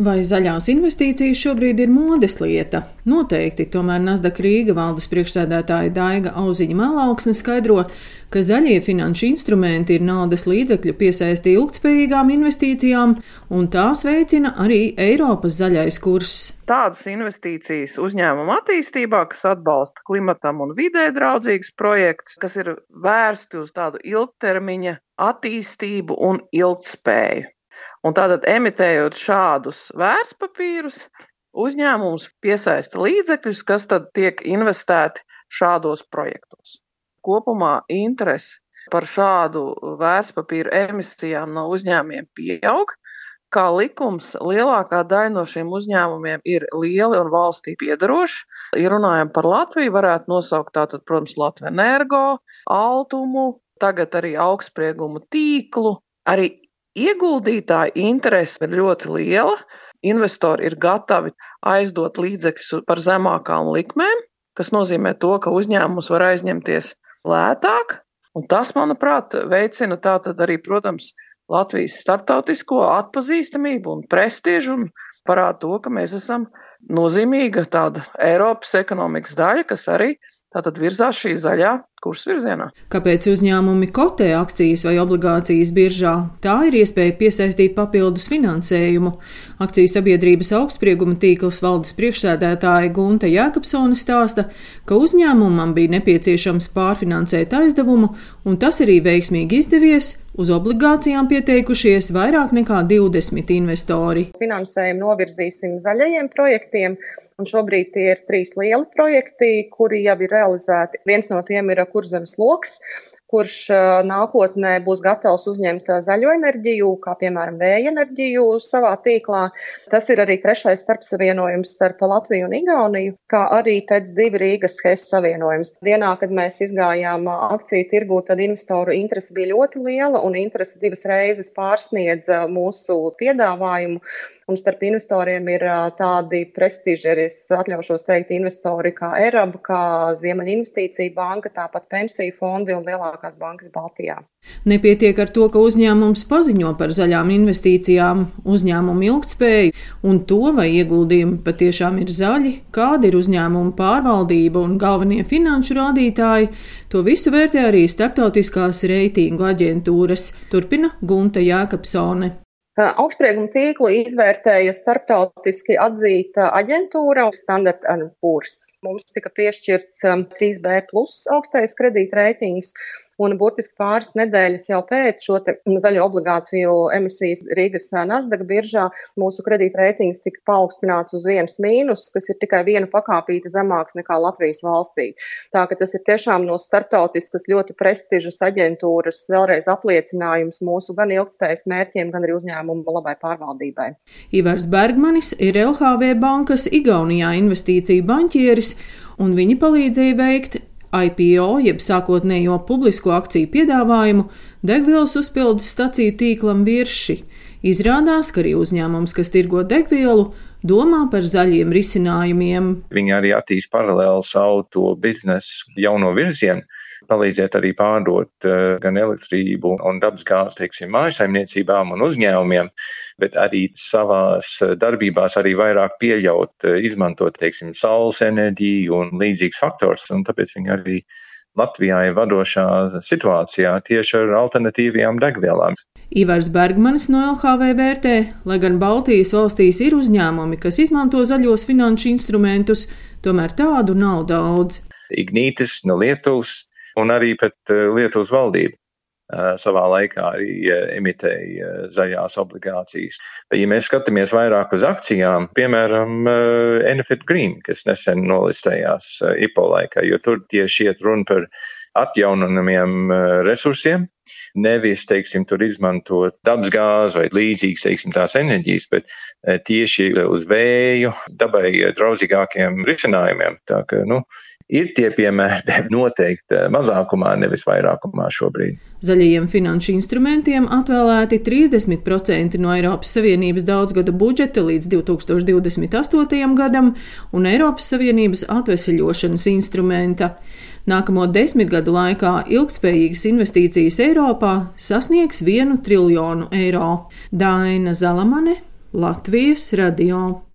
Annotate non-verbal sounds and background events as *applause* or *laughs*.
Vai zaļās investīcijas šobrīd ir modes lieta? Noteikti, tomēr Nasdaq Rīga valdes priekšstādātāja Daiga Auziņa Melauksne skaidro, ka zaļie finanšu instrumenti ir naudas līdzekļu piesaisti ilgtspējīgām investīcijām, un tās veicina arī Eiropas zaļais kurs. Tādas investīcijas uzņēmuma attīstībā, kas atbalsta klimatam un vidē draudzīgus projektus, kas ir vērsti uz tādu ilgtermiņa attīstību un ilgtspēju. Un tātad emitējot šādus vērtspapīrus, uzņēmums piesaista līdzekļus, kas tad tiek investēti šādos projektos. Kopumā interese par šādu vērtspapīru emisijām no uzņēmumiem pieaug. Kā likums, lielākā daļa no šiem uzņēmumiem ir lieli un valstī piedaroši. Ja runājam par Latviju, varētu nosaukt tātad, protams, Latviju energo, altumu, tagad arī augstspriegumu tīklu, arī Ieguldītāju interese ir ļoti liela. Investori ir gatavi aizdot līdzekļus par zemākām likmēm, kas nozīmē to, ka uzņēmums var aizņemties lētāk. Un tas, manuprāt, veicina tātad arī, protams, Latvijas starptautisko atpazīstamību un prestižu un parāda to, ka mēs esam nozīmīga tāda Eiropas ekonomikas daļa, kas arī tātad virzās šī zaļā kursa virzienā. Kāpēc uzņēmumi kotē akcijas vai obligācijas biržā? Tā ir iespēja piesaistīt papildus finansējumu. Akciju sabiedrības augstsprieguma tīkls valdes priekšsēdētāja Gunta Jēkabsone stāsta, ka uzņēmumam bija nepieciešams pārfinansēt aizdevumu, un tas arī veiksmīgi izdevies. Uz obligācijām pieteikušies vairāk nekā 20 investori. Finansējumu novirzīsim zaļajiem projektiem, un šobrīd tie ir trīs lieli projekti, kuri jau ir realizēti. Viens no tiem ir kurzemes loks, kurš nākotnē būs gatavs uzņemt zaļo enerģiju, kā piemēram vēja enerģiju savā tīklā. Tas ir arī trešais starpsavienojums starp Latviju un Igauniju, kā arī TEDS divi Rīgas HES savienojums. Dienā, kad mēs izgājām akciju tirgū, tad investoru interese bija ļoti liela un interese divas reizes pārsniedza mūsu piedāvājumu. Un starp investoriem ir tādi prestiži, arī es atļaušos teikt, investori kā ERAB, kā Ziemeļa investīcija banka, tāpat pensiju fondi un lielākās bankas Baltijā. Nepietiek ar to, ka uzņēmums paziņo par zaļām investīcijām, uzņēmumu ilgtspēju un to, vai ieguldījumi patiešām ir zaļi, kāda ir uzņēmuma pārvaldība un galvenie finanšu rādītāji. To visu vērtē arī starptautiskās reitingu aģentūras, turpina Gunta Jākapsone. Augstsprieguma tīklu izvērtēja starptautiski atzīta aģentūra Standard Poor's. Mums tika piešķirts 3B plus augstais kredītreitings, un burtiski pāris nedēļas jau pēc šo zaļo obligāciju emisijas Rīgas Nasdaq biržā mūsu kredītreitings tika paaugstināts uz vienas mīnus, kas ir tikai viena pakāpīta zemāks nekā Latvijas valstī. Tā ka tas ir tiešām no starptautiskas ļoti prestižas aģentūras vēlreiz apliecinājums mūsu gan ilgspējas mērķiem, gan arī uzņēmumu labai pārvaldībai. Ivars Bergmanis ir LHV bankas Igaunijā investīciju banķieris, un viņi palīdzēja veikt IPO, jeb sākotnējo publisko akciju piedāvājumu, degvielas uzpildes staciju tīklam virši. Izrādās, ka arī uzņēmums, kas tirgo degvielu, domā par zaļiem risinājumiem. Viņi arī attīst paralēli savu to biznesu jauno virzienu palīdzēt arī pārdot uh, gan elektrību un dabasgāzi, teiksim, mājasaimniecībām un uzņēmumiem, bet arī savās eh, darbībās arī vairāk pieļaut, uh, izmantot, teiksim, saules enerģiju un līdzīgs faktors, un tāpēc viņi arī Latvijā ir vadošā situācijā tieši ar alternatīvajām degvielām. Ivars Bergmanis no LHV vērtē, lai gan Baltijas valstīs ir uzņēmumi, kas izmanto zaļos finanšu instrumentus, tomēr tādu nav daudz. Ignītis no Lietuvas, un arī pat eh, Lietuvas valdība savā laikā arī emitēja zaļās obligācijas. Bet, ja mēs skatāmies vairāk uz akcijām, piemēram, Enefit Green, kas nesen nolistējās IPO laikā, jo tur tieši iet runa par atjaunamiem resursiem, nevis, teiksim, tur izmantot dabasgāzi vai līdzīgas, teiksim, tās enerģijas, bet tieši uz vēju, dabai draudzīgākiem risinājumiem. Tā ka, nu, ir tie piemēri, *laughs* noteikti eh, mazākumā, nevis vairākumā šobrīd. Zaļajiem finanšu instrumentiem atvēlēti 30% no Eiropas Savienības daudzgada budžeta līdz 2028. gadam un Eiropas Savienības atveseļošanas instrumenta. Nākamo desmit gadu laikā ilgspējīgas investīcijas Eiropā sasniegs vienu triljonu eiro. Daina Zalamane, Latvijas radio.